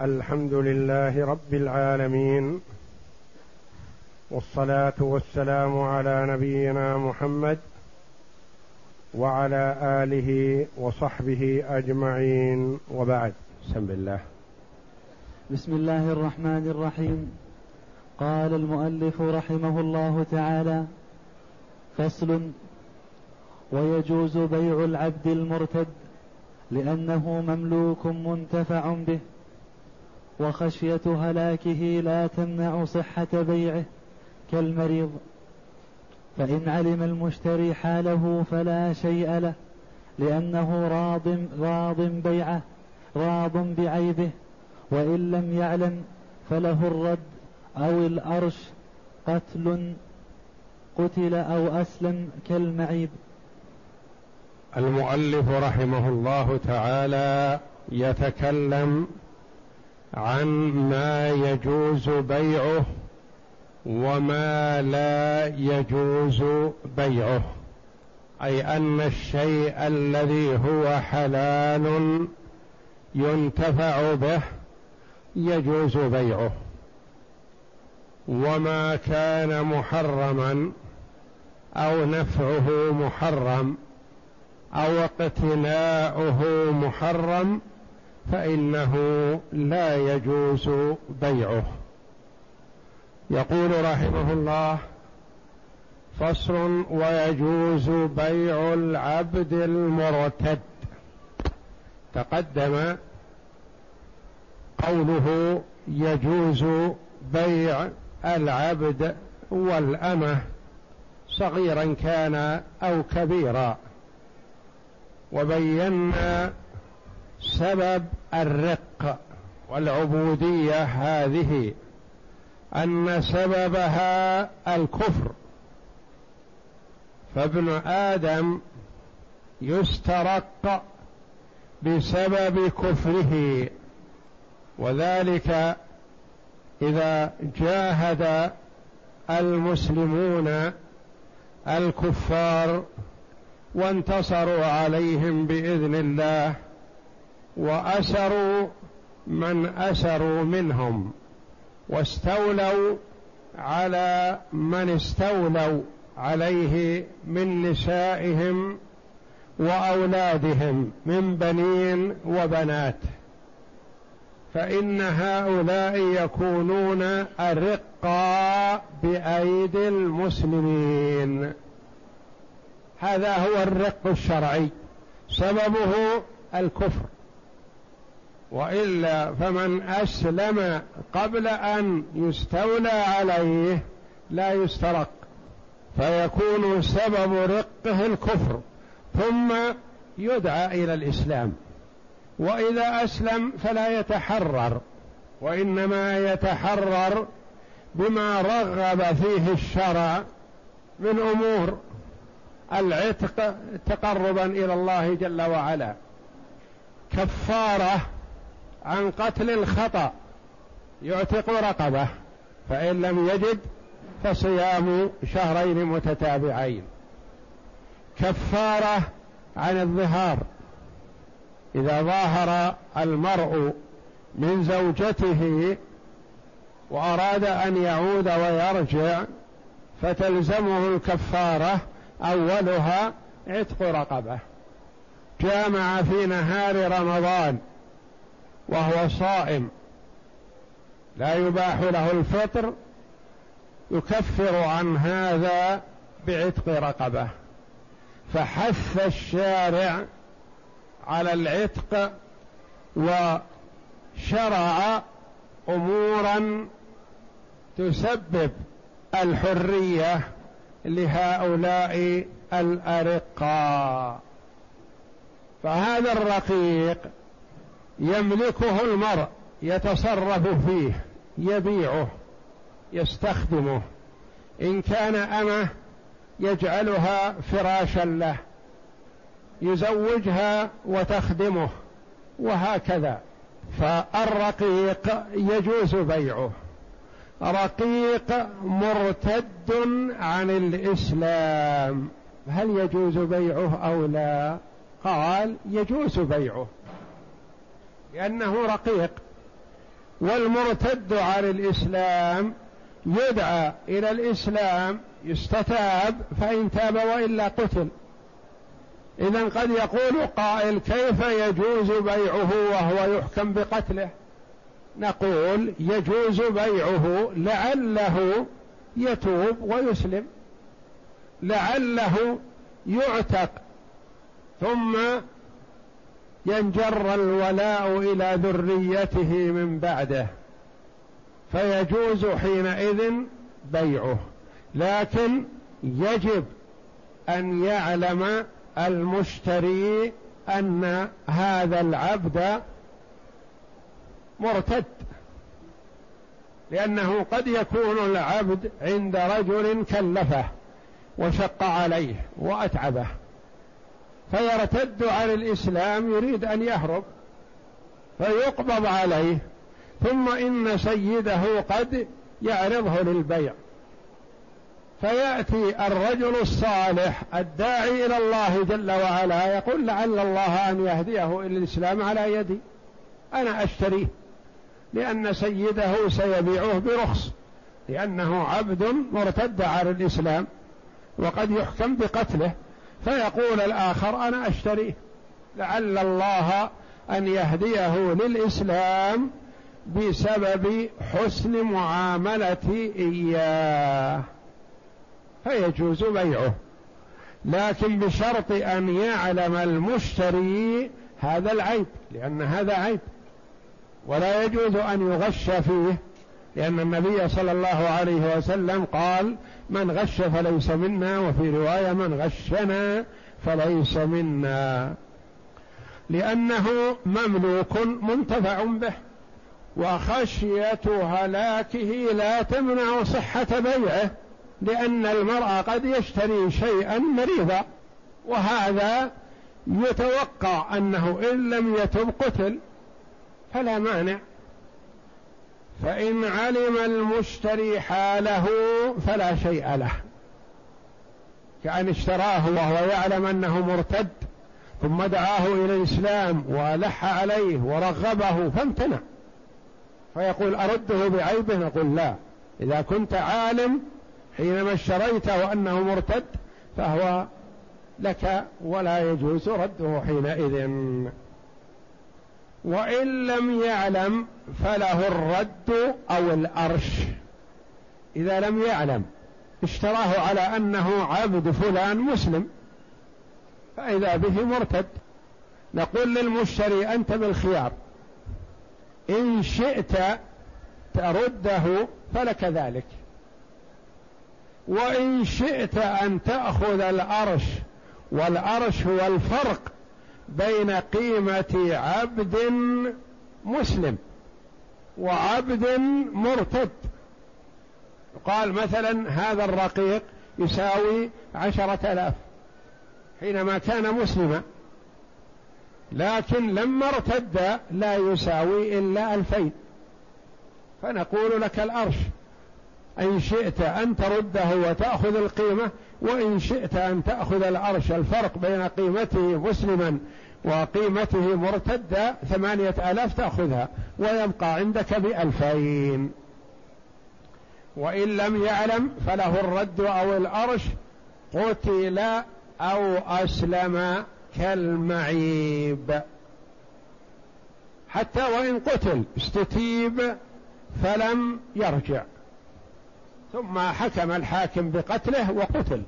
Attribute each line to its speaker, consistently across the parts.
Speaker 1: الحمد لله رب العالمين والصلاة والسلام على نبينا محمد وعلى آله وصحبه أجمعين. وبعد بسم الله.
Speaker 2: بسم الله الرحمن الرحيم. قال المؤلف رحمه الله تعالى فصل ويجوز بيع العبد المرتد لأنه مملوك منتفع به. وخشية هلاكه لا تمنع صحة بيعه كالمريض. فإن علم المشتري حاله فلا شيء له لأنه راض راض بيعه راض بعيبه. وإن لم يعلم فله الرد أو الأرش قتل قتل أو أسلم كالمعيب.
Speaker 1: المؤلف رحمه الله تعالى يتكلم عن ما يجوز بيعه وما لا يجوز بيعه. أي أن الشيء الذي هو حلال ينتفع به يجوز بيعه. وما كان محرما أو نفعه محرم أو اقتناؤه محرم فإنه لا يجوز بيعه. يقول رحمه الله فصل ويجوز بيع العبد المرتد. تقدم قوله يجوز بيع العبد والأمة صغيرا كان أو كبيرا. وبينا سبب الرق والعبودية هذه أن سببها الكفر. فابن آدم يسترق بسبب كفره وذلك إذا جاهد المسلمون الكفار وانتصروا عليهم بإذن الله. وأسروا من أسروا منهم واستولوا على من استولوا عليه من نسائهم وأولادهم من بنين وبنات. فإن هؤلاء يكونون ارقا بأيدي المسلمين. هذا هو الرق الشرعي. سببه الكفر. وإلا فمن أسلم قبل أن يستولى عليه لا يسترق فيكون سبب رقه الكفر ثم يدعى إلى الإسلام. وإذا أسلم فلا يتحرر وإنما يتحرر بما رغب فيه الشرع من أمور العتق تقربا إلى الله جل وعلا. كفارة عن قتل الخطأ يعتق رقبة فإن لم يجد فصيام شهرين متتابعين. كفارة عن الظهار. إذا ظاهر المرء من زوجته وأراد أن يعود ويرجع فتلزمه الكفارة أولها عتق رقبة. جامع في نهار رمضان. وهو صائم. لا يباح له الفطر يكفر عن هذا بعتق رقبة. فحث الشارع على العتق وشرع أمورا تسبب الحرية لهؤلاء الأرقاء. فهذا الرقيق يملكه المرء يتصرف فيه يبيعه يستخدمه. إن كان أمة يجعلها فراشا له يزوجها وتخدمه وهكذا. فالرقيق يجوز بيعه. رقيق مرتد عن الإسلام. هل يجوز بيعه أو لا؟ قال يجوز بيعه. لأنه رقيق. والمرتد عن الإسلام يدعى إلى الإسلام يستتاب فإن تاب وإلا قتل. إذا قد يقول قائل كيف يجوز بيعه وهو يحكم بقتله؟ نقول يجوز بيعه لعله يتوب ويسلم. لعله يعتق. ثم ينجر الولاء إلى ذريته من بعده فيجوز حينئذ بيعه لكن يجب أن يعلم المشتري أن هذا العبد مرتد لأنه قد يكون العبد عند رجل كلفه وشق عليه وأتعبه. فيرتد عن الإسلام يريد أن يهرب فيقبض عليه. ثم إن سيده قد يعرضه للبيع. فيأتي الرجل الصالح الداعي إلى الله جل وعلا يقول لعل الله أن يهديه إلى الإسلام على يدي. أنا أشتريه لأن سيده سيبيعه برخص لأنه عبد مرتد عن الإسلام وقد يحكم بقتله. فيقول الآخر أنا أشتريه لعل الله أن يهديه للإسلام بسبب حسن معاملتي إياه. فيجوز بيعه. لكن بشرط أن يعلم المشتري هذا العيب لأن هذا عيب. ولا يجوز أن يغش فيه لأن النبي صلى الله عليه وسلم قال من غش فليس منا وفي رواية من غشنا فليس منا. لأنه مملوك منتفع به وخشية هلاكه لا تمنع صحة بيعه لأن المرء قد يشتري شيئا مريضا وهذا يتوقع أنه إن لم يتب قتل فلا مانع. فإن علم المشتري حاله فلا شيء له. كأن اشتراه وهو يعلم أنه مرتد ثم دعاه إلى الإسلام وألح عليه ورغبه فامتنع. فيقول أرده بعيبه؟ نقول لا. إذا كنت عالم حينما اشتريت وأنه مرتد فهو لك ولا يجوز رده حينئذ. وإن لم يعلم فله الرد أو الأرش. إذا لم يعلم اشتراه على أنه عبد فلان مسلم فإذا به مرتد. نقول للمشتري أنت بالخيار. إن شئت ترده فلك ذلك. وإن شئت أن تأخذ الأرش والأرش هو الفرق بين قيمة عبد مسلم وعبد مرتد. قال مثلا هذا الرقيق يساوي عشرة آلاف حينما كان مسلما لكن لما ارتد لا يساوي إلا ألفين. فنقول لك الأرش. إن شئت أن ترده وتأخذ القيمة وإن شئت أن تأخذ العرش الفرق بين قيمته مسلما وقيمته مرتدة ثمانية آلاف تأخذها ويبقى عندك بألفين. وإن لم يعلم فله الرد أو الأرش قتل أو أسلم كالمعيب. حتى وإن قتل استتيب فلم يرجع. ثم حكم الحاكم بقتله وقتل.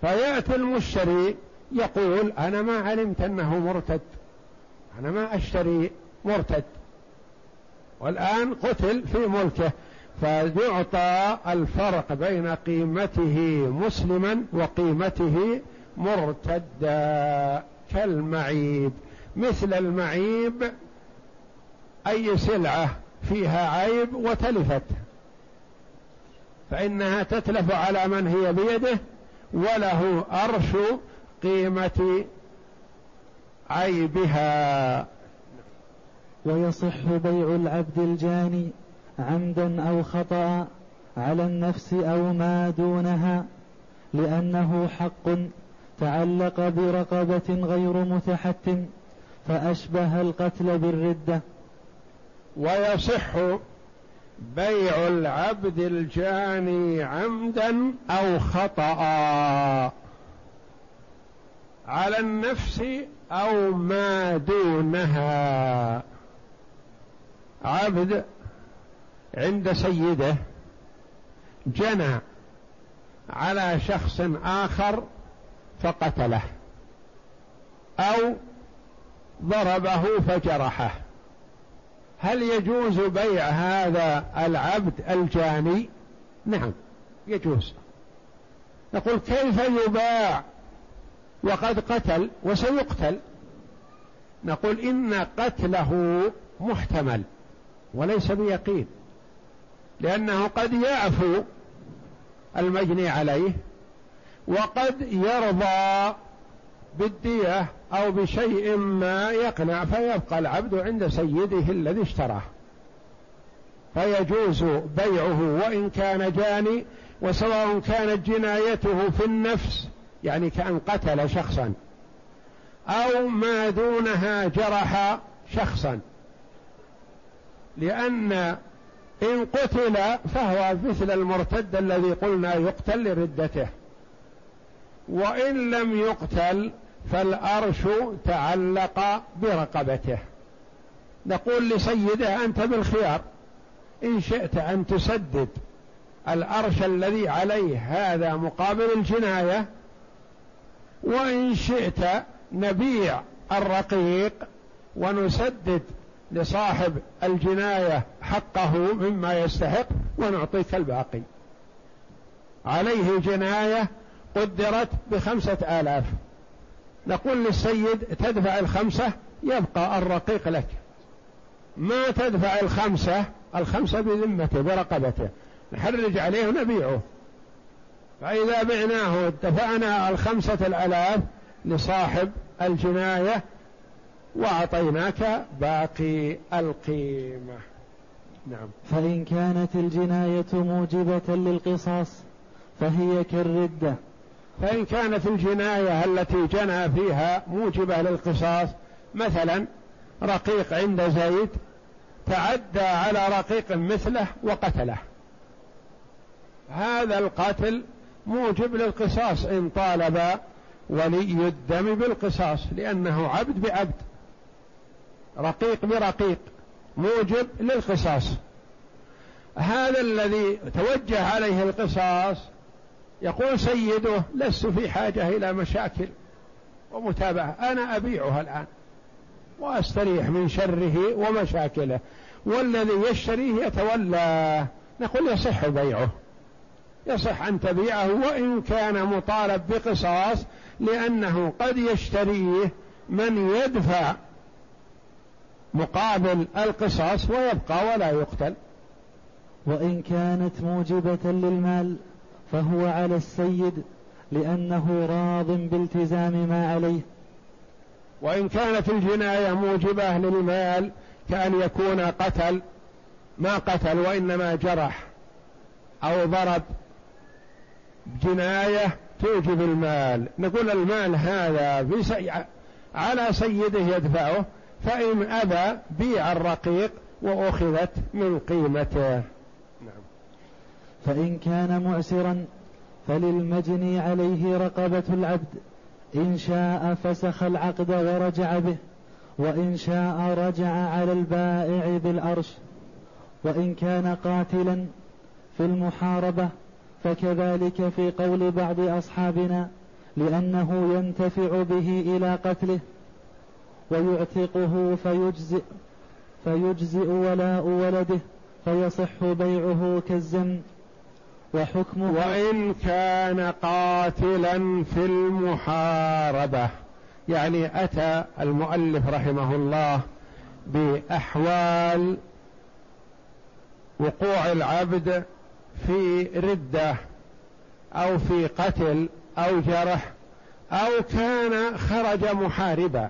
Speaker 1: فيأتي المشتري يقول أنا ما علمت أنه مرتد. أنا ما أشتري مرتد. والآن قتل في ملكه. فيعطى الفرق بين قيمته مسلما وقيمته مرتدا كالمعيب. مثل المعيب أي سلعة فيها عيب وتلفت. فإنها تتلف على من هي بيده وله أرش قيمة عيبها.
Speaker 2: ويصح بيع العبد الجاني عمدا أو خطأ على النفس أو ما دونها لأنه حق تعلق برقبة غير متحتم فأشبه القتل بالردة.
Speaker 1: ويصح بيع العبد الجاني عمدا أو خطأ على النفس أو ما دونها. عبد عند سيده جنى على شخص آخر فقتله أو ضربه فجرحه. هل يجوز بيع هذا العبد الجاني؟ نعم يجوز. نقول كيف يباع؟ وقد قتل وسيقتل. نقول إن قتله محتمل وليس بيقين لأنه قد يعفو المجني عليه وقد يرضى بالدية أو بشيء ما يقنع فيبقى العبد عند سيده الذي اشتراه. فيجوز بيعه وإن كان جاني وسواء كانت جنايته في النفس يعني كأن قتل شخصا أو ما دونها جرح شخصا. لأن إن قتل فهو مثل المرتد الذي قلنا يقتل لردته. وإن لم يقتل فالأرش تعلق برقبته. نقول لسيده أنت بالخيار إن شئت أن تسدد الأرش الذي عليه هذا مقابل الجناية وإن شئت نبيع الرقيق ونسدد لصاحب الجناية حقه مما يستحق ونعطيك الباقي. عليه جناية قدرت بخمسة آلاف. نقول للسيد تدفع الخمسة يبقى الرقيق لك. ما تدفع الخمسة الخمسة بذمته برقبته. نحرج عليه ونبيعه. فإذا بعناه دفعنا الخمسة الآلاف لصاحب الجناية وأعطيناك باقي القيمة. نعم.
Speaker 2: فإن كانت الجناية موجبة للقصاص فهي كالردة.
Speaker 1: فإن كانت الجناية التي جنى فيها موجبة للقصاص مثلا رقيق عند زيد تعدى على رقيق مثله وقتله. هذا القتل موجب للقصاص إن طالب ولي الدم بالقصاص لأنه عبد بعبد. رقيق برقيق موجب للقصاص. هذا الذي توجه عليه القصاص يقول سيده لست في حاجة إلى مشاكل ومتابعة. أنا أبيعها الآن وأستريح من شره ومشاكله والذي يشتريه يتولى. نقول يصح بيعه يصح أن تبيعه وإن كان مطالب بقصاص لأنه قد يشتريه من يدفع مقابل القصاص ويبقى ولا يقتل.
Speaker 2: وإن كانت موجبة للمال فهو على السيد لأنه راض بالتزام ما عليه.
Speaker 1: وإن كانت الجناية موجبة للمال كأن يكون قتل ما قتل وإنما جرح أو ضرب. جناية توجب المال. نقول المال هذا على سيده يدفعه فإن أبى بيع الرقيق وأخذت من قيمته. نعم.
Speaker 2: فإن كان معسرا فللمجني عليه رقبة العبد إن شاء فسخ العقد ورجع به وإن شاء رجع على البائع بالأرش وإن كان قاتلا في المحاربة فكذلك في قول بعض أصحابنا لأنه ينتفع به إلى قتله ويعتقه فيجزئ فيجزئ ولاء ولده فيصح بيعه كالزم. وحكمه
Speaker 1: وإن كان قاتلا في المحاربة. يعني أتى المؤلف رحمه الله بأحوال وقوع العبد في ردة أو في قتل أو جرح أو كان خرج محاربا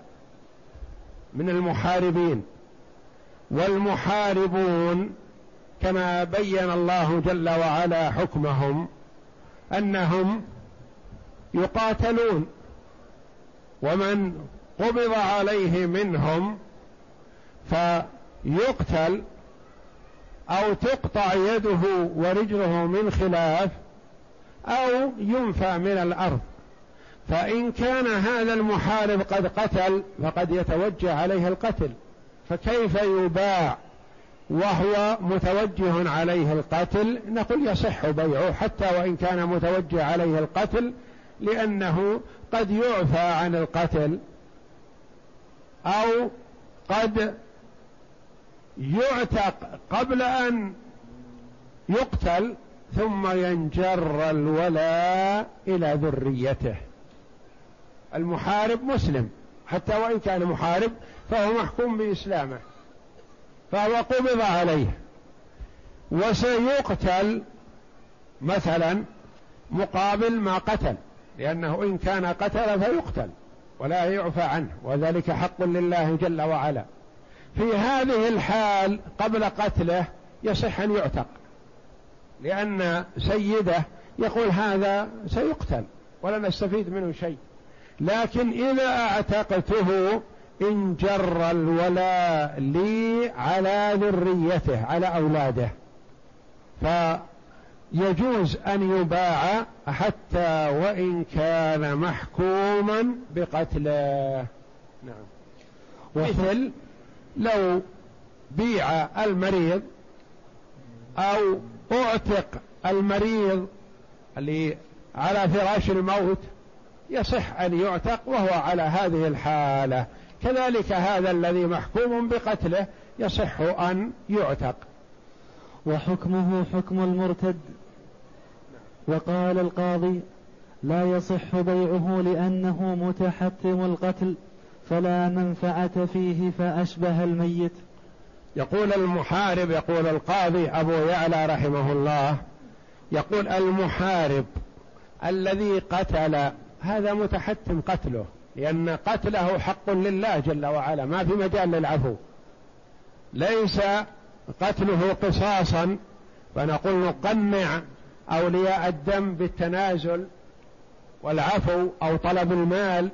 Speaker 1: من المحاربين. والمحاربون كما بين الله جل وعلا حكمهم أنهم يقاتلون ومن قبض عليه منهم يقتل أو تقطع يده ورجله من خلاف أو ينفى من الأرض. فإن كان هذا المحارب قد قتل فقد يتوجه عليه القتل. فكيف يباع وهو متوجه عليه القتل نقول يصح بيعه حتى وإن كان متوجه عليه القتل لأنه قد يعفى عن القتل أو قد يعتق قبل أن يقتل ثم ينجر الولاء إلى ذريته. المحارب مسلم حتى وإن كان محارب فهو محكوم بإسلامه. فهو قبض عليه. وسيقتل مثلا مقابل ما قتل لأنه إن كان قتل فيقتل ولا يعفى عنه وذلك حق لله جل وعلا. في هذه الحال قبل قتله يصح أن يعتق لأن سيده يقول هذا سيقتل ولا نستفيد منه شيء. لكن إذا اعتقته إن جر الولاء لي على ذريته على أولاده. فيجوز أن يباع حتى وإن كان محكوما بقتله. نعم. مثل لو بيع المريض أو أعتق المريض اللي على فراش الموت يصح أن يعتق وهو على هذه الحالة. كذلك هذا الذي محكوم بقتله يصح أن يعتق.
Speaker 2: وحكمه حكم المرتد. وقال القاضي لا يصح بيعه لأنه متحتم القتل فلا منفعة فيه فأشبه الميت.
Speaker 1: يقول المحارب يقول القاضي أبو يعلى رحمه الله يقول المحارب الذي قتل هذا متحتم قتله. لأن قتله حق لله جل وعلا ما في مجال للعفو. ليس قتله قصاصا فنقول نقنع أولياء الدم بالتنازل والعفو أو طلب المال.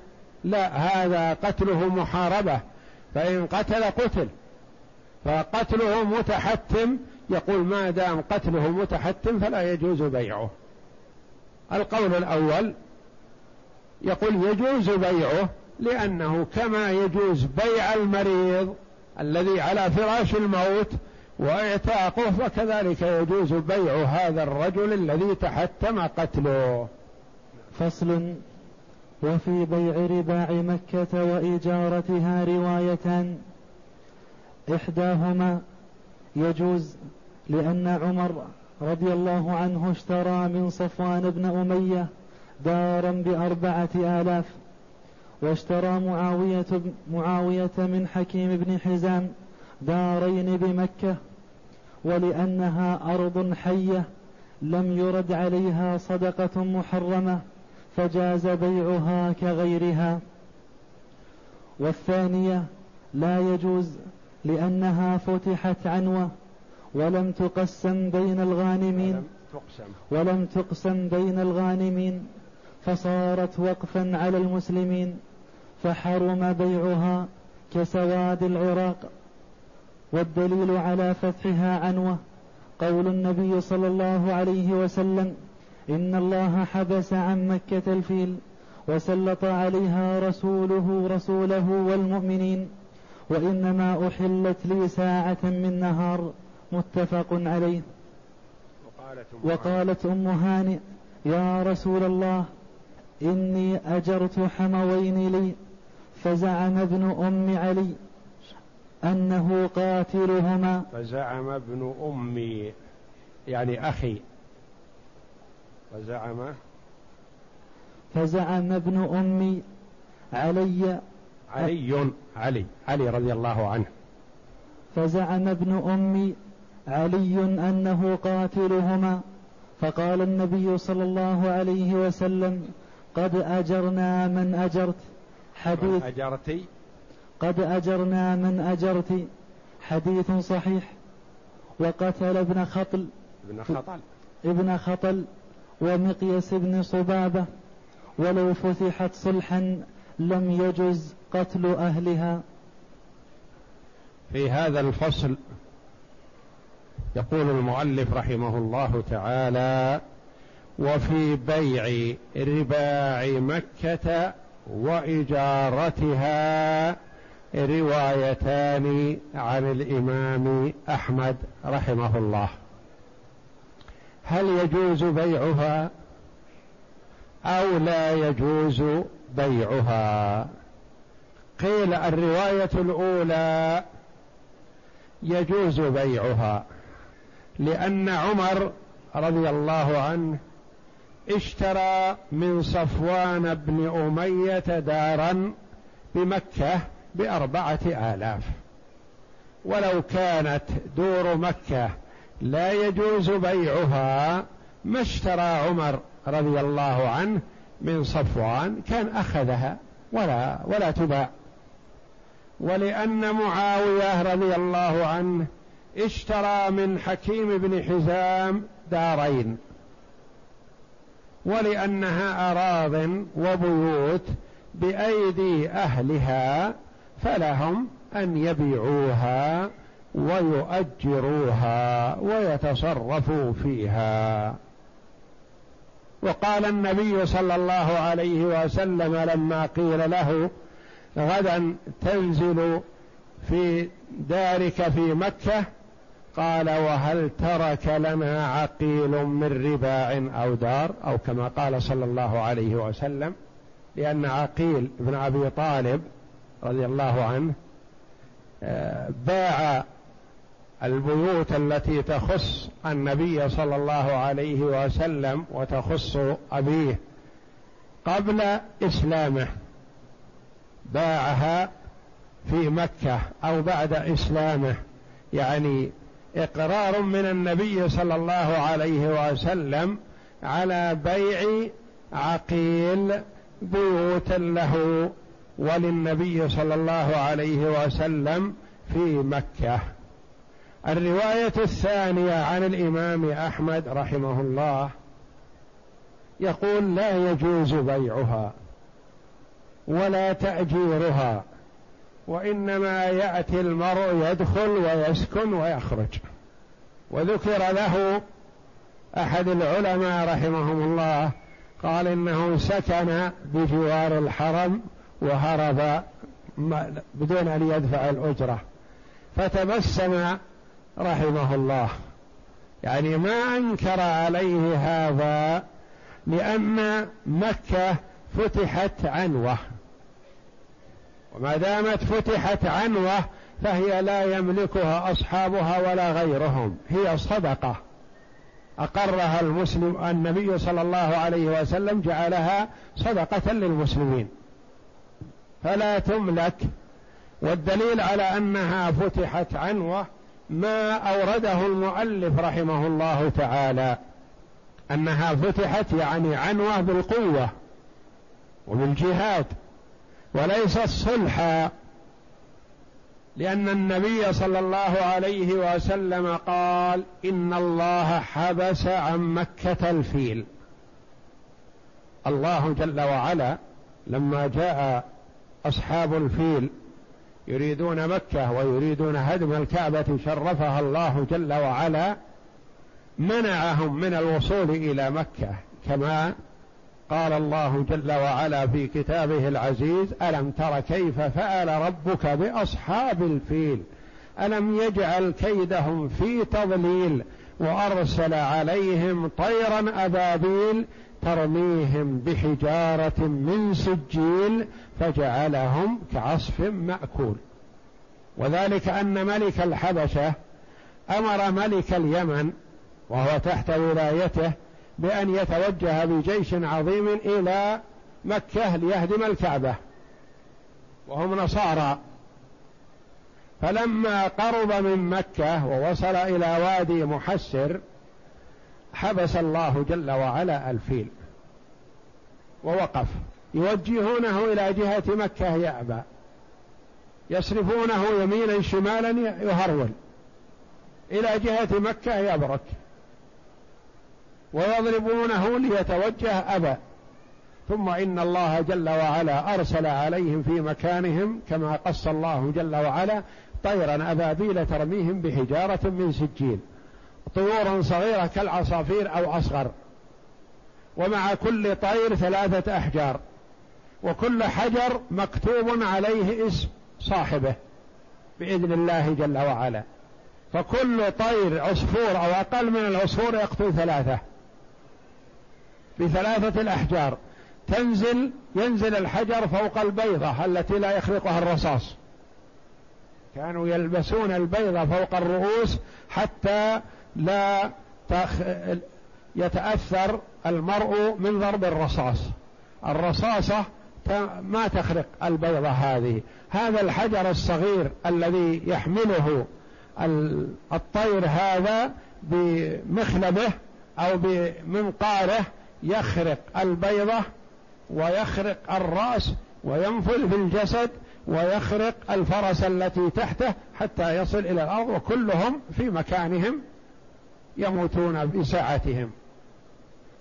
Speaker 1: لا هذا قتله محاربة فإن قتل قتل. فقتله متحتم يقول ما دام قتله متحتم فلا يجوز بيعه. القول الأول يقول يجوز بيعه لأنه كما يجوز بيع المريض الذي على فراش الموت وإعتاقه فكذلك يجوز بيع هذا الرجل الذي تحتم قتله.
Speaker 2: فصل. وفي بيع رباع مكة وإجارتها روايتان إحداهما يجوز لأن عمر رضي الله عنه اشترى من صفوان بن أمية دارا بأربعة آلاف واشترى معاوية, معاوية من حكيم بن حزام دارين بمكة ولأنها أرض حية لم يرد عليها صدقة محرمة فجاز بيعها كغيرها. والثانية لا يجوز لأنها فتحت عنوة ولم تقسم بين الغانمين. ولم تقسم بين الغانمين. فصارت وقفا على المسلمين فحرم بيعها كسواد العراق. والدليل على فتحها عنوة قول النبي صلى الله عليه وسلم إن الله حبس عن مكة الفيل وسلط عليها رسوله رسوله والمؤمنين وإنما أحلت لي ساعة من نهار. متفق عليه. وقالت أم هانئ. يا رسول الله إني أجرت حموين لي فزعم ابن أم علي أنه قاتلهما.
Speaker 1: فزعم ابن أمي يعني أخي. فزعم.
Speaker 2: فزعم ابن أمي علي.
Speaker 1: علي علي علي رضي الله عنه.
Speaker 2: فزعم ابن أمي علي أنه قاتلهما. فقال النبي صلى الله عليه وسلم قد أجرنا من أجرت.
Speaker 1: حديث. من أجرتي
Speaker 2: قد أجرنا من أجرت. حديث صحيح. وقتل ابن خطل.
Speaker 1: ابن خطل.
Speaker 2: ابن خطل ومقيس بن صبابة. ولو فتحت صلحا لم يجز قتل أهلها.
Speaker 1: في هذا الفصل يقول المؤلف رحمه الله تعالى وفي بيع رباع مكة وإجارتها روايتان عن الإمام أحمد رحمه الله. هل يجوز بيعها أو لا يجوز بيعها؟ قيل الرواية الأولى يجوز بيعها لأن عمر رضي الله عنه اشترى من صفوان بن أمية دارا بمكة بأربعة آلاف. ولو كانت دور مكة لا يجوز بيعها ما اشترى عمر رضي الله عنه من صفوان كان أخذها ولا ولا تباع. ولأن معاوية رضي الله عنه اشترى من حكيم بن حزام دارين. ولأنها أراض وبيوت بأيدي أهلها فلهم أن يبيعوها ويؤجروها ويتصرفوا فيها. وقال النبي صلى الله عليه وسلم لما قيل له غدا تنزل في دارك في مكة قال وهل ترك لنا عقيل من رباع أو دار؟ أو كما قال صلى الله عليه وسلم لأن عقيل بن أبي طالب رضي الله عنه آه، باع البيوت التي تخص النبي صلى الله عليه وسلم وتخص أبيه قبل إسلامه. باعها في مكة أو بعد إسلامه يعني إقرار من النبي صلى الله عليه وسلم على بيع عقيل بيوتا له وللنبي صلى الله عليه وسلم في مكة. الرواية الثانية عن الإمام أحمد رحمه الله يقول لا يجوز بيعها ولا تأجيرها. وإنما يأتي المرء يدخل ويسكن ويخرج. وذكر له أحد العلماء رحمهم الله قال إنه سكن بجوار الحرم وهرب بدون أن يدفع الأجرة. فتبسم رحمه الله. يعني ما أنكر عليه هذا لأن مكة فتحت عنوة. وما دامت فتحت عنوة فهي لا يملكها أصحابها ولا غيرهم. هي صدقة. أقرها المسلم النبي صلى الله عليه وسلم جعلها صدقة للمسلمين. فلا تملك. والدليل على أنها فتحت عنوة ما أورده المؤلف رحمه الله تعالى. أنها فتحت يعني عنوة بالقوة وبالجهاد. وليست صلحا لأن النبي صلى الله عليه وسلم قال إن الله حبس عن مكة الفيل. الله جل وعلا لما جاء أصحاب الفيل يريدون مكة ويريدون هدم الكعبة شرفها الله جل وعلا منعهم من الوصول إلى مكة كما قال الله جل وعلا في كتابه العزيز ألم تر كيف فعل ربك بأصحاب الفيل؟ ألم يجعل كيدهم في تضليل وأرسل عليهم طيرا أبابيل ترميهم بحجارة من سجيل فجعلهم كعصف مأكول؟ وذلك أن ملك الحبشة أمر ملك اليمن وهو تحت ولايته بأن يتوجه بجيش عظيم إلى مكة ليهدم الكعبة. وهم نصارى. فلما قرب من مكة ووصل إلى وادي محسر حبس الله جل وعلا الفيل. ووقف. يوجهونه إلى جهة مكة يأبى. يصرفونه يمينا شمالا يهرول. إلى جهة مكة يبرك. ويضربونه ليتوجه أبى ثم إن الله جل وعلا أرسل عليهم في مكانهم كما قص الله جل وعلا طيرا أبابيل ترميهم بحجارة من سجيل. طيورا صغيرة كالعصافير أو أصغر. ومع كل طير ثلاثة أحجار. وكل حجر مكتوب عليه اسم صاحبه بإذن الله جل وعلا. فكل طير عصفور أو أقل من العصفور يقتل ثلاثة. بثلاثة الأحجار. تنزل ينزل الحجر فوق البيضة التي لا يخلقها الرصاص. كانوا يلبسون البيضة فوق الرؤوس حتى لا يتأثر المرء من ضرب الرصاص. الرصاصة ما تخرق البيضة هذه. هذا الحجر الصغير الذي يحمله الطير هذا بمخلبه أو بمنقاره يخرق البيضة ويخرق الرأس وينفذ في الجسد ويخرق الفرس التي تحته حتى يصل إلى الأرض وكلهم في مكانهم يموتون بساعتهم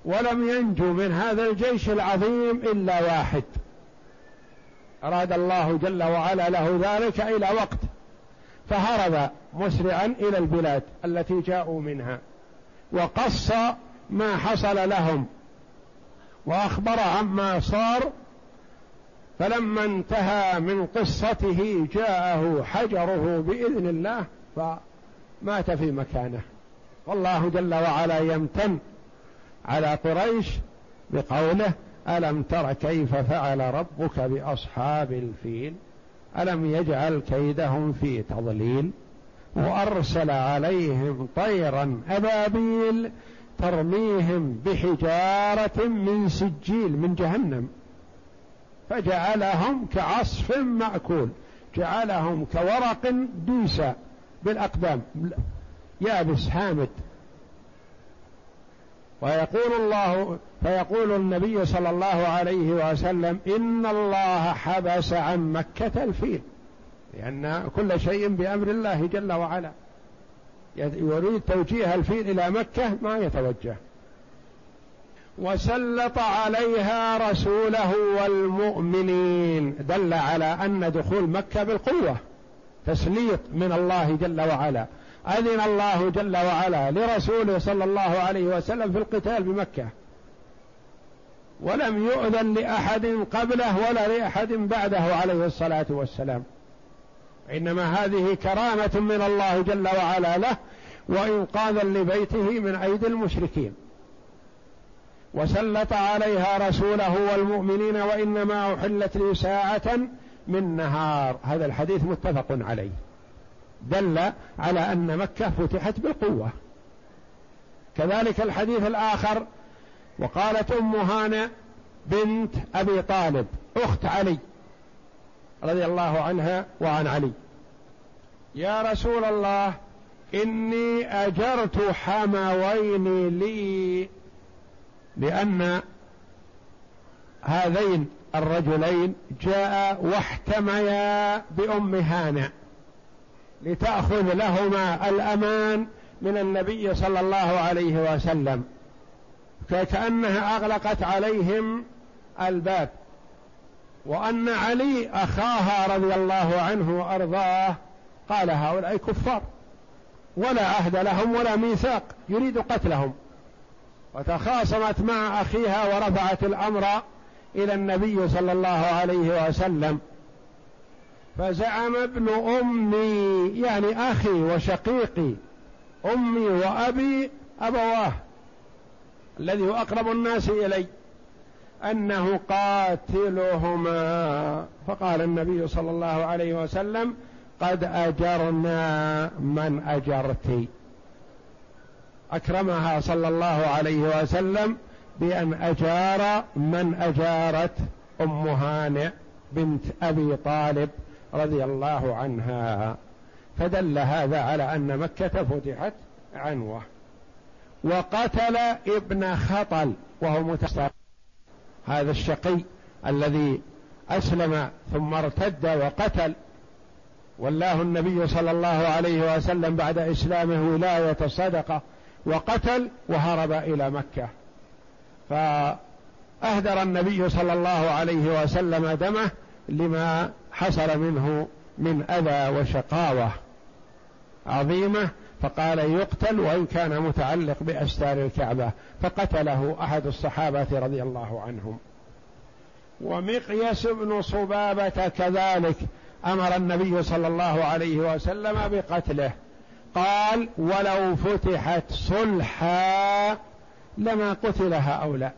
Speaker 1: ولم ينجو من هذا الجيش العظيم إلا واحد. أراد الله جل وعلا له ذلك إلى وقت فهرب مسرعا إلى البلاد التي جاءوا منها وقص ما حصل لهم. وأخبر عما صار فلما انتهى من قصته جاءه حجره بإذن الله فمات في مكانه. والله جل وعلا يمتن على قريش بقوله ألم تر كيف فعل ربك بأصحاب الفيل؟ ألم يجعل كيدهم في تضليل؟ وأرسل عليهم طيرا أبابيل ترميهم بحجارة من سجيل من جهنم. فجعلهم كعصف مأكول جعلهم كورق دوسى بالأقدام. يابس حامد. ويقول الله فيقول النبي صلى الله عليه وسلم إن الله حبس عن مكة الفيل. لأن كل شيء بأمر الله جل وعلا. يريد توجيه الفيل إلى مكة ما يتوجه. وسلط عليها رسوله والمؤمنين. دل على أن دخول مكة بالقوة. تسليط من الله جل وعلا. أذن الله جل وعلا لرسوله صلى الله عليه وسلم في القتال بمكة. ولم يؤذن لأحد قبله ولا لأحد بعده عليه الصلاة والسلام. إنما هذه كرامة من الله جل وعلا له وإنقاذا لبيته من أيدي المشركين. وسلط عليها رسوله والمؤمنين وإنما أحلت لي ساعة من نهار. هذا الحديث متفق عليه. دل على أن مكة فتحت بالقوة. كذلك الحديث الآخر وقالت أم هانئ بنت أبي طالب أخت علي. رضي الله عنها وعن علي. يا رسول الله إني أجرت حموين لي لأن هذين الرجلين جاء واحتميا بأم هانئ لتأخذ لهما الأمان من النبي صلى الله عليه وسلم كأنها أغلقت عليهم الباب. وأن علي أخاها رضي الله عنه وأرضاه. قال هؤلاء كفار. ولا عهد لهم ولا ميثاق. يريد قتلهم. وتخاصمت مع أخيها ورفعت الأمر إلى النبي صلى الله عليه وسلم. فزعم ابن أمي يعني أخي وشقيقي أمي وأبي أبواه الذي هو أقرب الناس إلي. أنه قاتلهما. فقال النبي صلى الله عليه وسلم قد أجرنا من أجرت. أكرمها صلى الله عليه وسلم بأن أجار من أجارت أم هانئ بنت أبي طالب رضي الله عنها. فدل هذا على أن مكة فتحت عنوة. وقتل ابن خطل وهو متسابق هذا الشقي الذي أسلم ثم ارتد وقتل. والله النبي صلى الله عليه وسلم بعد إسلامه ولاية صدقة وقتل وهرب إلى مكة. فأهدر النبي صلى الله عليه وسلم دمه لما حصل منه من أذى وشقاوة عظيمة فقال يقتل وإن كان متعلق بأستار الكعبة فقتله أحد الصحابة رضي الله عنهم. ومقيس بن صبابة كذلك أمر النبي صلى الله عليه وسلم بقتله. قال ولو فتحت صلحا لما قتل هؤلاء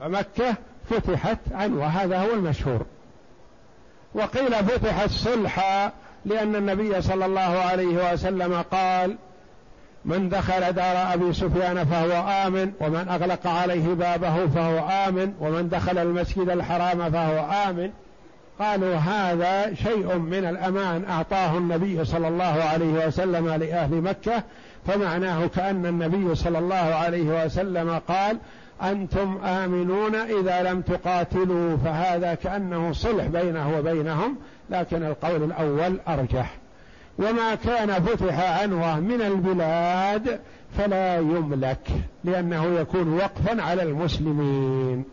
Speaker 1: فمكة فتحت عنه وهذا هو المشهور. وقيل فتحت صلحا لأن النبي صلى الله عليه وسلم قال من دخل دار أبي سفيان فهو آمن ومن أغلق عليه بابه فهو آمن ومن دخل المسجد الحرام فهو آمن. قالوا هذا شيء من الأمان أعطاه النبي صلى الله عليه وسلم لأهل مكة. فمعناه كأن النبي صلى الله عليه وسلم قال أنتم آمنون إذا لم تقاتلوا فهذا كأنه صلح بينه وبينهم لكن القول الأول أرجح. وما كان فتح عنوة من البلاد فلا يملك لأنه يكون وقفا على المسلمين.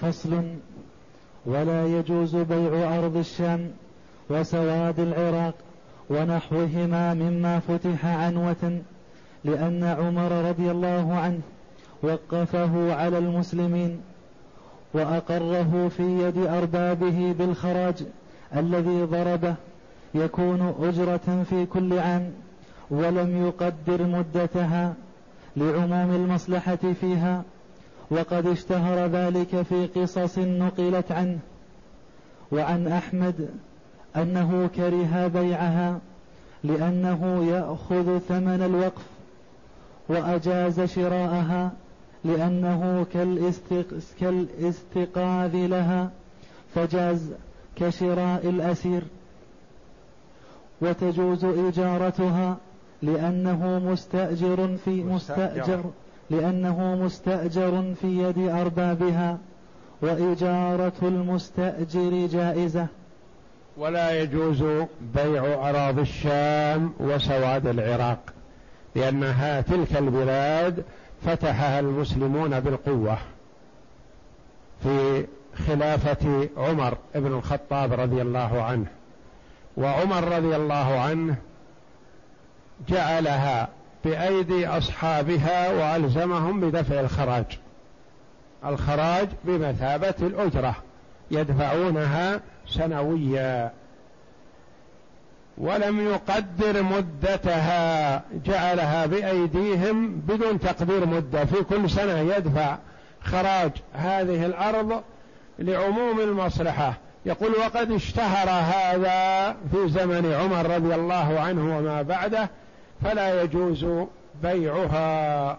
Speaker 2: فصل ولا يجوز بيع أرض الشام وسواد العراق ونحوهما مما فتح عنوة لأن عمر رضي الله عنه وقفه على المسلمين. وأقره في يد أربابه بالخراج الذي ضربه يكون أجرة في كل عام ولم يقدر مدتها لعموم المصلحة فيها وقد اشتهر ذلك في قصص نقلت عنه. وعن أحمد أنه كره بيعها لأنه يأخذ ثمن الوقف وأجاز شراءها لأنه كالاستقاذ لها فجاز كشراء الأسير. وتجوز إجارتها لأنه مستأجر في مستأجر. لأنه مستأجر في يد أربابها وإجارة المستأجر جائزة.
Speaker 1: ولا يجوز بيع أراضي الشام وسواد العراق لأنها تلك البلاد فتحها المسلمون بالقوة في خلافة عمر بن الخطاب رضي الله عنه. وعمر رضي الله عنه جعلها بأيدي أصحابها وألزمهم بدفع الخراج. الخراج بمثابة الأجرة يدفعونها سنويا. ولم يقدر مدتها جعلها بأيديهم بدون تقدير مدة في كل سنة يدفع خراج هذه الأرض لعموم المصلحة. يقول وقد اشتهر هذا في زمن عمر رضي الله عنه وما بعده فلا يجوز بيعها.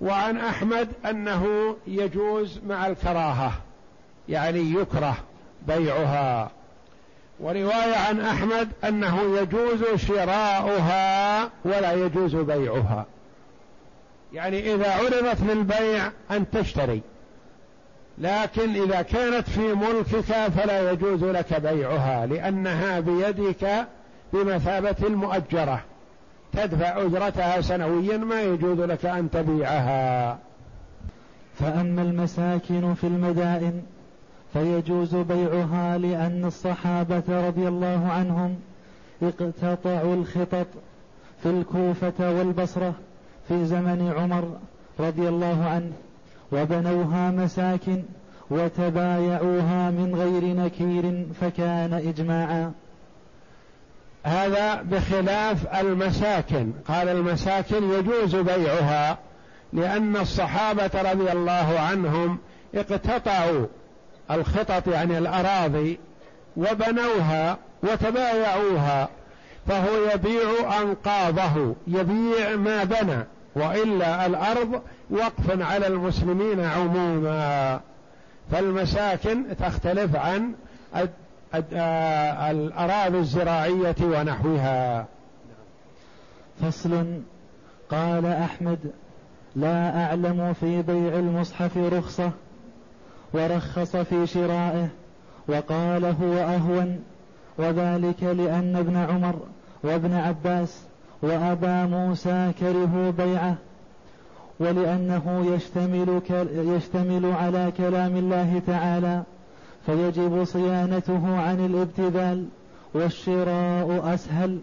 Speaker 1: وعن أحمد أنه يجوز مع الكراهة يعني يكره بيعها. ورواية عن أحمد أنه يجوز شراؤها ولا يجوز بيعها. يعني إذا عرضت للبيع أن تشتري لكن إذا كانت في ملكك فلا يجوز لك بيعها لأنها بيدك بمثابة المؤجرة. تدفع أجرتها سنويا ما يجوز لك أن تبيعها.
Speaker 2: فأما المساكن في المدائن فيجوز بيعها لأن الصحابة رضي الله عنهم اقتطعوا الخطط في الكوفة والبصرة في زمن عمر رضي الله عنه وبنوها مساكن وتبايعوها من غير نكير فكان إجماعا.
Speaker 1: هذا بخلاف المساكن. قال المساكن يجوز بيعها لأن الصحابة رضي الله عنهم اقتطعوا الخطط يعني الأراضي وبنوها وتبايعوها فهو يبيع أنقاضه يبيع ما بنى وإلا الأرض وقف على المسلمين عموما. فالمساكن تختلف عن آه، الأراضي الزراعية ونحوها.
Speaker 2: فصل. قال أحمد لا أعلم في بيع المصحف رخصة. ورخص في شرائه وقال هو أهون وذلك لأن ابن عمر وابن عباس وأبا موسى كرهوا بيعه ولأنه يشتمل, يشتمل على كلام الله تعالى فيجب صيانته عن الابتذال والشراء أسهل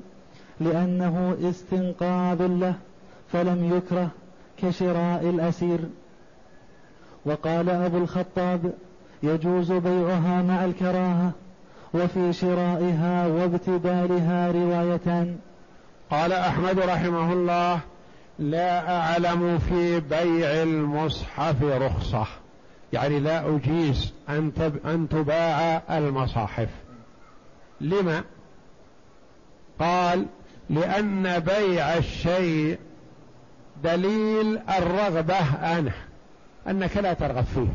Speaker 2: لأنه استنقاذ له فلم يكره كشراء الأسير. وقال أبو الخطاب يجوز بيعها مع الكراهة وفي شرائها وابتدالها روايتان
Speaker 1: قال أحمد رحمه الله لا أعلم في بيع المصحف رخصة. يعني لا أجيز أن, أن تباع المصاحف. لما؟ قال لأن بيع الشيء دليل الرغبة عنه أنك لا ترغب فيه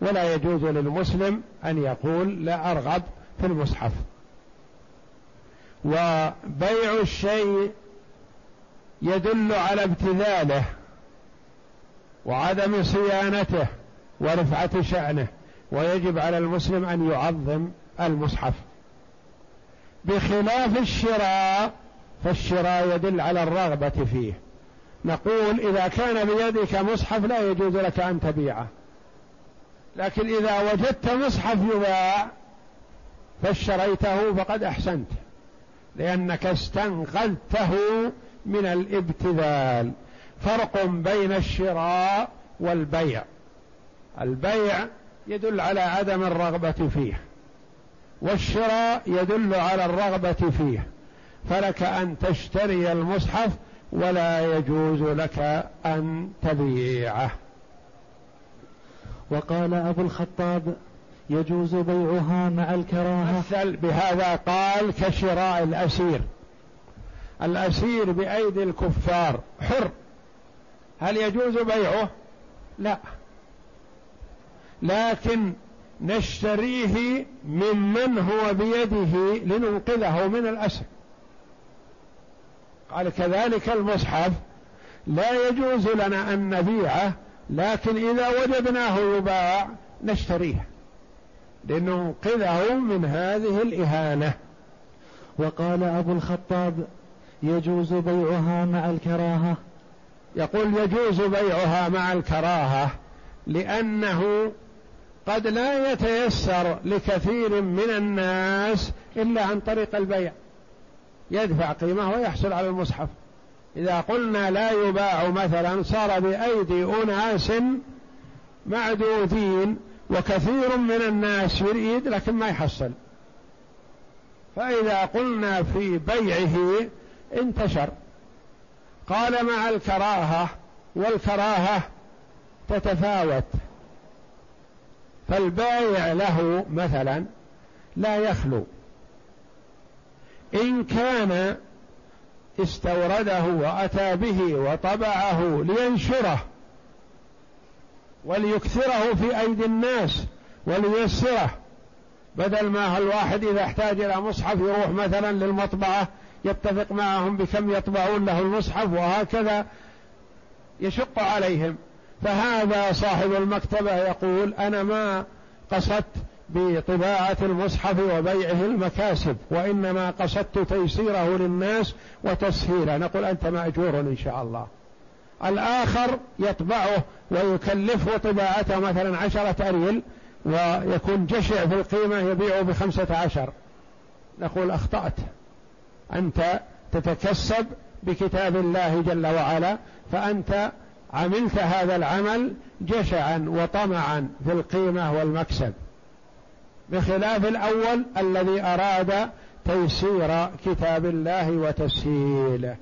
Speaker 1: ولا يجوز للمسلم أن يقول لا أرغب في المصحف. وبيع الشيء يدل على ابتذاله وعدم صيانته ورفعة شأنه ويجب على المسلم أن يعظم المصحف. بخلاف الشراء فالشراء يدل على الرغبة فيه. نقول إذا كان بيدك مصحف لا يجوز لك أن تبيعه. لكن إذا وجدت مصحف يباع فاشتريته فقد أحسنت لأنك استنقذته من الابتذال. فرق بين الشراء والبيع. البيع يدل على عدم الرغبة فيه والشراء يدل على الرغبة فيه. فلك أن تشتري المصحف ولا يجوز لك أن تبيعه.
Speaker 2: وقال أبو الخطاب يجوز بيعها مع الكراهة.
Speaker 1: مثل بهذا قال كشراء الأسير. الأسير بأيدي الكفار. حر. هل يجوز بيعه؟ لا. لكن نشتريه ممن هو بيده لننقذه من الأسر. قال كذلك المصحف لا يجوز لنا أن نبيعه لكن إذا وجدناه يباع نشتريه لننقذه من هذه الإهانة.
Speaker 2: وقال أبو الخطاب يجوز بيعها مع الكراهة.
Speaker 1: يقول يجوز بيعها مع الكراهة لأنه قد لا يتيسر لكثير من الناس إلا عن طريق البيع. يدفع قيمة ويحصل على المصحف. إذا قلنا لا يباع مثلا صار بأيدي أناس معدودين وكثير من الناس يريد لكن ما يحصل. فإذا قلنا في بيعه انتشر. قال مع الكراهة والكراهة تتفاوت. فالبايع له مثلا لا يخلو. إن كان استورده وأتى به وطبعه لينشره وليكثره في أيدي الناس ولييسره بدل ما الواحد إذا احتاج إلى مصحف يروح مثلا للمطبعة يتفق معهم بكم يطبعون له المصحف وهكذا يشق عليهم. فهذا صاحب المكتبة يقول أنا ما قصدت بطباعة المصحف وبيعه المكاسب وإنما قصدت تيسيره للناس وتسهيله. نقول أنت مأجور إن شاء الله. الآخر يطبعه ويكلفه طباعته مثلا عشرة أريل ويكون جشع في القيمة يبيعه بخمسة عشر. نقول أخطأت. أنت تتكسب بكتاب الله جل وعلا فأنت عملت هذا العمل جشعا وطمعا في القيمة والمكسب. بخلاف الأول الذي أراد تيسير كتاب الله وتسهيله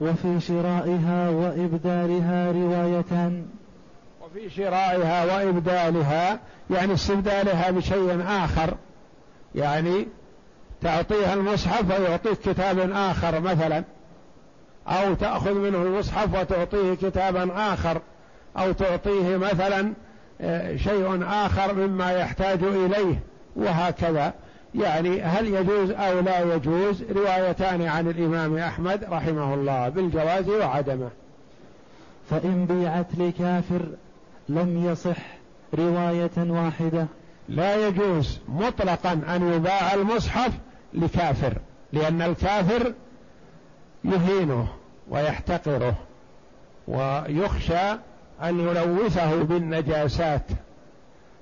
Speaker 2: وفي شرائها وإبدالها روايتان
Speaker 1: وفي شرائها وإبدالها يعني استبدالها بشيء آخر. يعني تعطيها المصحف ويعطيك كتاب آخر مثلا. أو تأخذ منه المصحف وتعطيه كتابا آخر. أو تعطيه مثلا شيء آخر مما يحتاج إليه وهكذا. يعني هل يجوز أو لا يجوز؟ روايتان عن الإمام أحمد رحمه الله بالجواز وعدمه.
Speaker 2: فإن بيعت لكافر لم يصح رواية واحدة.
Speaker 1: لا يجوز مطلقا أن يباع المصحف لكافر لأن الكافر يهينه ويحتقره ويخشى أن يلوثه بالنجاسات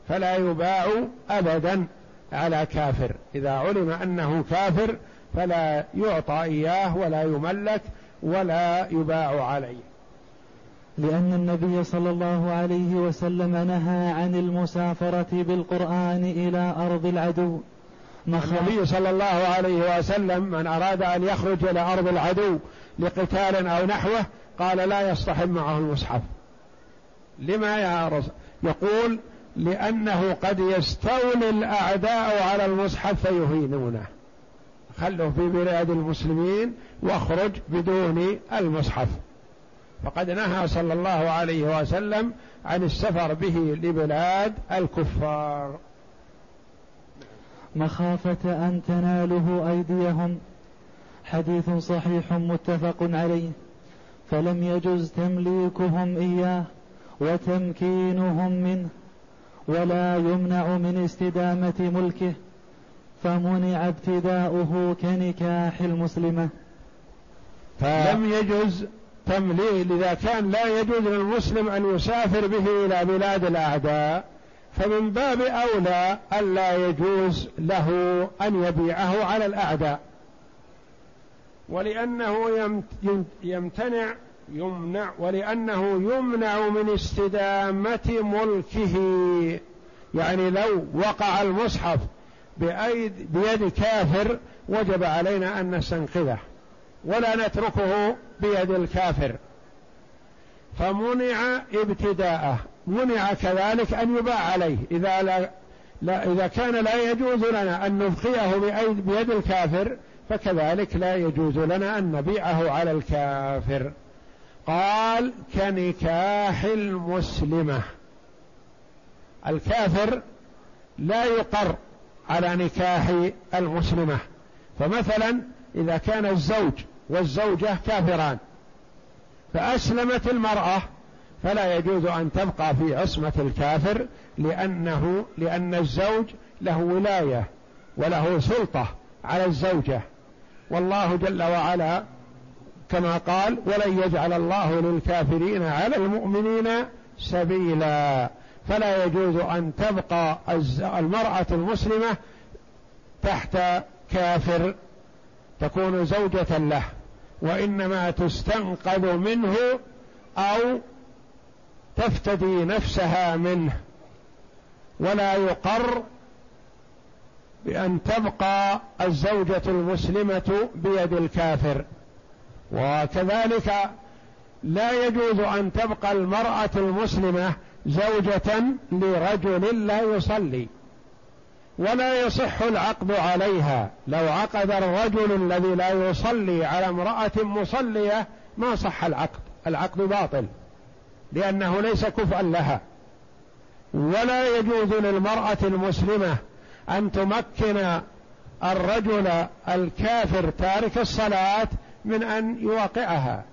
Speaker 1: فلا يباع ابدا على كافر. إذا علم أنه كافر فلا يعطى إياه ولا يملك ولا يباع عليه.
Speaker 2: لأن النبي صلى الله عليه وسلم نهى عن المسافرة بالقرآن إلى أرض العدو.
Speaker 1: النبي صلى الله عليه وسلم من أراد أن يخرج إلى أرض العدو لقتال أو نحوه قال لا يصطحب معه المصحف. لما يا رسول يقول لأنه قد يستولي الأعداء على المصحف فيهينونه. خله في بلاد المسلمين واخرج بدون المصحف. فقد نهى صلى الله عليه وسلم عن السفر به لبلاد الكفار.
Speaker 2: مخافة أن تناله أيديهم. حديث صحيح متفق عليه. فلم يجز تمليكهم إياه. وتمكينهم منه ولا يمنع من استدامة ملكه فمنع ابتداؤه كنكاح المسلمة.
Speaker 1: فلم يجز تمليل إذا كان لا يجوز للمسلم أن يسافر به إلى بلاد الأعداء فمن باب أولى ألا يجوز له أن يبيعه على الأعداء. ولأنه يمتنع يمنع ولأنه يمنع من استدامة ملكه. يعني لو وقع المصحف بأيد بيد كافر وجب علينا أن نستنقذه ولا نتركه بيد الكافر. فمنع ابتداءه منع كذلك أن يباع عليه. إذا لا, لا إذا كان لا يجوز لنا أن نبقيه بيد الكافر فكذلك لا يجوز لنا أن نبيعه على الكافر. قال كنكاح المسلمة. الكافر لا يقر على نكاح المسلمة. فمثلا إذا كان الزوج والزوجة كافران فأسلمت المرأة فلا يجوز أن تبقى في عصمة الكافر لأنه لأن الزوج له ولاية وله سلطة على الزوجة. والله جل وعلا كما قال ولن يجعل الله للكافرين على المؤمنين سبيلا فلا يجوز أن تبقى المرأة المسلمة تحت كافر تكون زوجة له وإنما تستنقذ منه أو تفتدي نفسها منه. ولا يقر بأن تبقى الزوجة المسلمة بيد الكافر. وكذلك لا يجوز أن تبقى المرأة المسلمة زوجة لرجل لا يصلي ولا يصح العقد عليها. لو عقد الرجل الذي لا يصلي على امرأة مصلية ما صح العقد العقد باطل لأنه ليس كفءا لها. ولا يجوز للمرأة المسلمة أن تمكن الرجل الكافر تارك الصلاة من أن يواقعها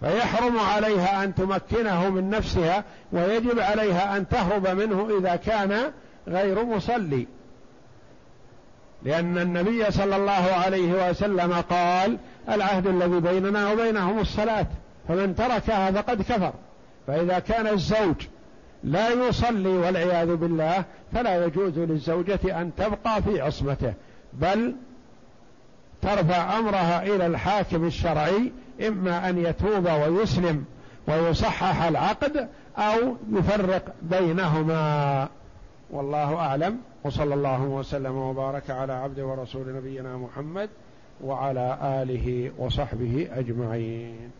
Speaker 1: فيحرم عليها أن تمكنه من نفسها ويجب عليها أن تهرب منه إذا كان غير مصلي. لأن النبي صلى الله عليه وسلم قال العهد الذي بيننا وبينهم الصلاة فمن تركها فقد كفر. فإذا كان الزوج لا يصلي والعياذ بالله فلا يجوز للزوجة أن تبقى في عصمته بل ترفع أمرها إلى الحاكم الشرعي إما أن يتوب ويسلم ويصحح العقد أو يفرق بينهما. والله أعلم. وصلى الله وسلم وبارك على عبد ورسول نبينا محمد وعلى آله وصحبه أجمعين.